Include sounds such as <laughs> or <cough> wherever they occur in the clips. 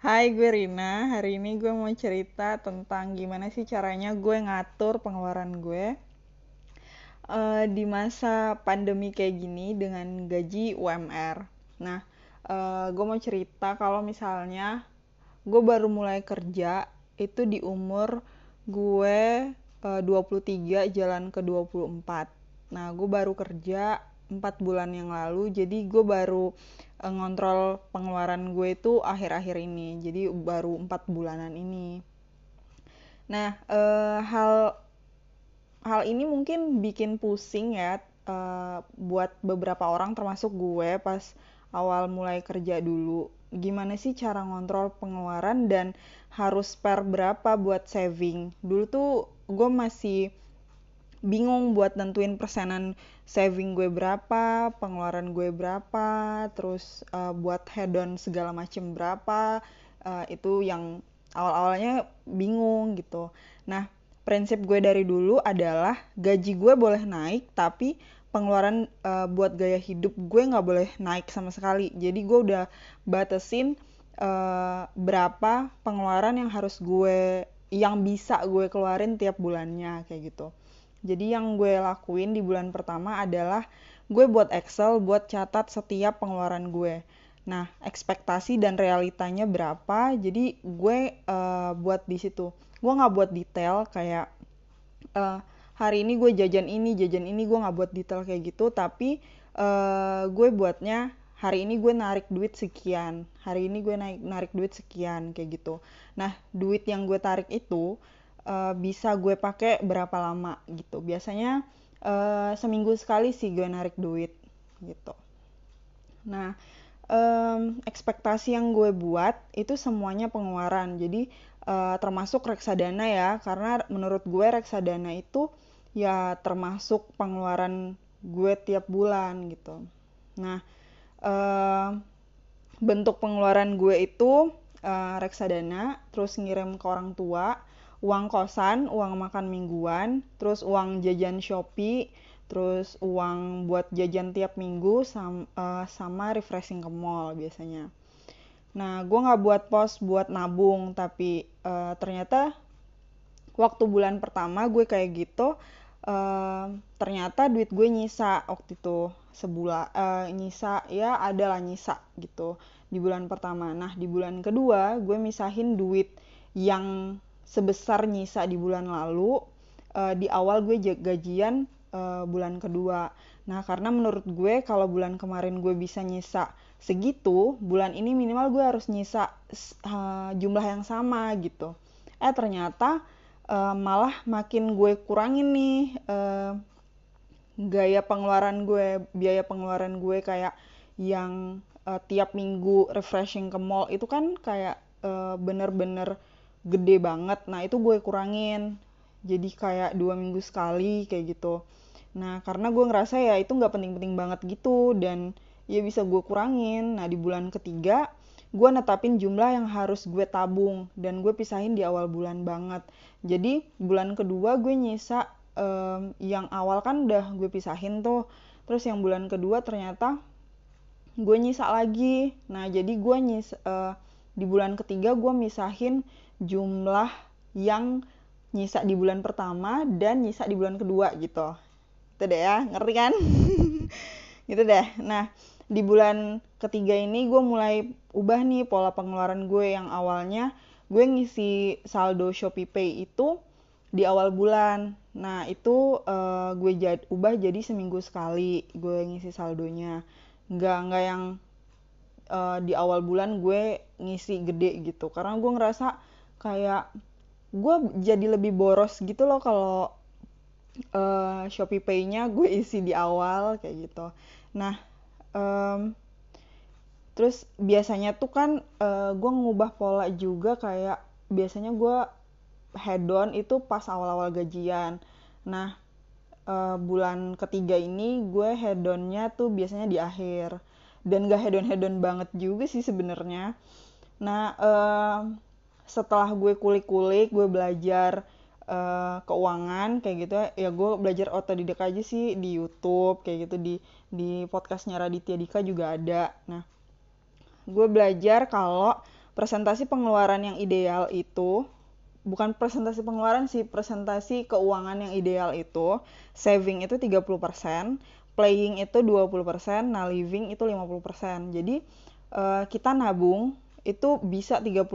Hai, gue Rina. Hari ini gue mau cerita tentang gimana sih caranya gue ngatur pengeluaran gue eh, di masa pandemi kayak gini dengan gaji UMR. Nah, eh, gue mau cerita kalau misalnya gue baru mulai kerja itu di umur gue eh, 23 jalan ke 24. Nah, gue baru kerja 4 bulan yang lalu, jadi gue baru eh, ngontrol pengeluaran gue itu akhir-akhir ini. Jadi baru 4 bulanan ini. Nah, eh, hal hal ini mungkin bikin pusing ya eh, buat beberapa orang termasuk gue pas awal mulai kerja dulu. Gimana sih cara ngontrol pengeluaran dan harus spare berapa buat saving? Dulu tuh gue masih bingung buat nentuin persenan saving gue berapa, pengeluaran gue berapa, terus uh, buat hedon segala macem berapa, uh, itu yang awal-awalnya bingung gitu. Nah, prinsip gue dari dulu adalah gaji gue boleh naik, tapi pengeluaran uh, buat gaya hidup gue nggak boleh naik sama sekali. Jadi gue udah batasin uh, berapa pengeluaran yang harus gue yang bisa gue keluarin tiap bulannya kayak gitu. Jadi yang gue lakuin di bulan pertama adalah gue buat Excel buat catat setiap pengeluaran gue. Nah, ekspektasi dan realitanya berapa, jadi gue uh, buat di situ. Gue nggak buat detail kayak uh, hari ini gue jajan ini, jajan ini gue nggak buat detail kayak gitu, tapi uh, gue buatnya hari ini gue narik duit sekian, hari ini gue naik narik duit sekian kayak gitu. Nah, duit yang gue tarik itu uh, bisa gue pakai berapa lama gitu. Biasanya uh, seminggu sekali sih gue narik duit gitu. Nah, um, ekspektasi yang gue buat itu semuanya pengeluaran. Jadi uh, termasuk reksadana ya, karena menurut gue reksadana itu ya termasuk pengeluaran gue tiap bulan gitu. Nah, uh, bentuk pengeluaran gue itu uh, reksadana, terus ngirim ke orang tua, uang kosan, uang makan mingguan, terus uang jajan Shopee, terus uang buat jajan tiap minggu sama, uh, sama refreshing ke mall biasanya. Nah, gue nggak buat pos buat nabung, tapi uh, ternyata waktu bulan pertama gue kayak gitu, uh, ternyata duit gue nyisa waktu itu sebulan, uh, nyisa ya adalah nyisa gitu di bulan pertama. Nah, di bulan kedua gue misahin duit yang sebesar nyisa di bulan lalu uh, di awal gue gajian uh, bulan kedua. Nah, karena menurut gue kalau bulan kemarin gue bisa nyisa segitu, bulan ini minimal gue harus nyisa uh, jumlah yang sama gitu. Eh ternyata uh, malah makin gue kurangin nih uh, gaya pengeluaran gue, biaya pengeluaran gue kayak yang uh, tiap minggu refreshing ke mall itu kan kayak bener-bener uh, gede banget. Nah itu gue kurangin. Jadi kayak dua minggu sekali kayak gitu. Nah karena gue ngerasa ya itu nggak penting-penting banget gitu. Dan ya bisa gue kurangin. Nah di bulan ketiga gue netapin jumlah yang harus gue tabung. Dan gue pisahin di awal bulan banget. Jadi bulan kedua gue nyisa um, yang awal kan udah gue pisahin tuh. Terus yang bulan kedua ternyata gue nyisa lagi. Nah jadi gue nyisa uh, di bulan ketiga gue misahin jumlah yang nyisa di bulan pertama dan nyisa di bulan kedua gitu. Itu deh ya ngerti kan? <laughs> Gitu deh. Nah di bulan ketiga ini gue mulai ubah nih pola pengeluaran gue. Yang awalnya gue ngisi saldo Shopee Pay itu di awal bulan. Nah itu uh, gue jad, ubah jadi seminggu sekali gue ngisi saldonya. Nggak nggak yang uh, di awal bulan gue ngisi gede gitu. Karena gue ngerasa kayak gue jadi lebih boros gitu loh kalau uh, Shopee Pay-nya gue isi di awal kayak gitu. Nah, um, terus biasanya tuh kan uh, gue ngubah pola juga kayak biasanya gue head on itu pas awal-awal gajian. Nah, uh, bulan ketiga ini gue head on-nya tuh biasanya di akhir dan gak head on head on banget juga sih sebenarnya. Nah, uh, setelah gue kulik-kulik gue belajar uh, keuangan kayak gitu ya gue belajar otodidak aja sih di YouTube kayak gitu di di podcastnya Raditya Dika juga ada nah gue belajar kalau presentasi pengeluaran yang ideal itu bukan presentasi pengeluaran sih, presentasi keuangan yang ideal itu saving itu 30%, playing itu 20%, nah living itu 50%. Jadi uh, kita nabung itu bisa 30%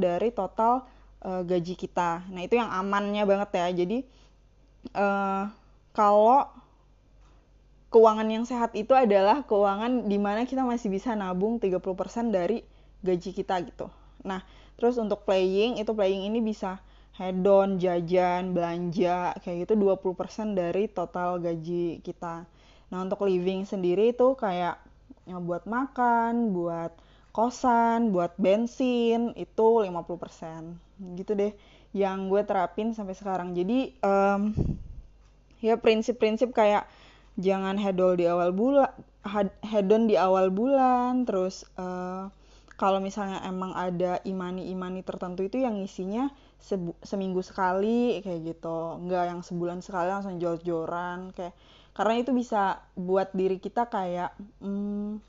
dari total uh, gaji kita. Nah, itu yang amannya banget ya. Jadi uh, kalau keuangan yang sehat itu adalah keuangan di mana kita masih bisa nabung 30% dari gaji kita gitu. Nah, terus untuk playing itu playing ini bisa hedon, jajan, belanja kayak gitu 20% dari total gaji kita. Nah, untuk living sendiri itu kayak ya, buat makan, buat kosan, buat bensin itu 50%. Gitu deh yang gue terapin sampai sekarang. Jadi um, ya prinsip-prinsip kayak jangan hedol di awal bulan, hedon di awal bulan, terus uh, kalau misalnya emang ada imani-imani tertentu itu yang isinya seminggu sekali kayak gitu nggak yang sebulan sekali langsung jor-joran kayak karena itu bisa buat diri kita kayak hmm,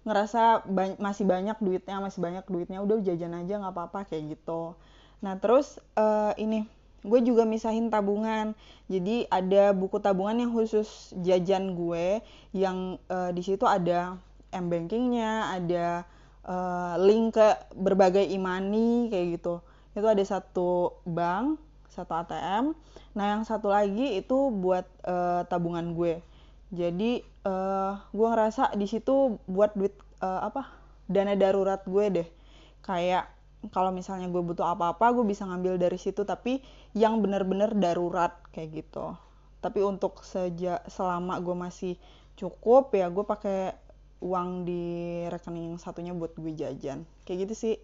ngerasa ba masih banyak duitnya masih banyak duitnya udah jajan aja nggak apa-apa kayak gitu. Nah terus uh, ini gue juga misahin tabungan. Jadi ada buku tabungan yang khusus jajan gue yang uh, di situ ada m bankingnya ada uh, link ke berbagai imani kayak gitu. Itu ada satu bank satu ATM nah yang satu lagi itu buat uh, tabungan gue jadi uh, gue ngerasa di situ buat duit uh, apa dana darurat gue deh. Kayak kalau misalnya gue butuh apa-apa gue bisa ngambil dari situ tapi yang bener-bener darurat kayak gitu. Tapi untuk sejak selama gue masih cukup ya gue pakai uang di rekening satunya buat gue jajan. Kayak gitu sih.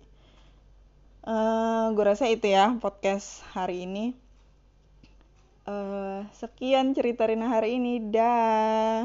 Uh, gue rasa itu ya podcast hari ini uh, sekian cerita Rina hari ini. Dah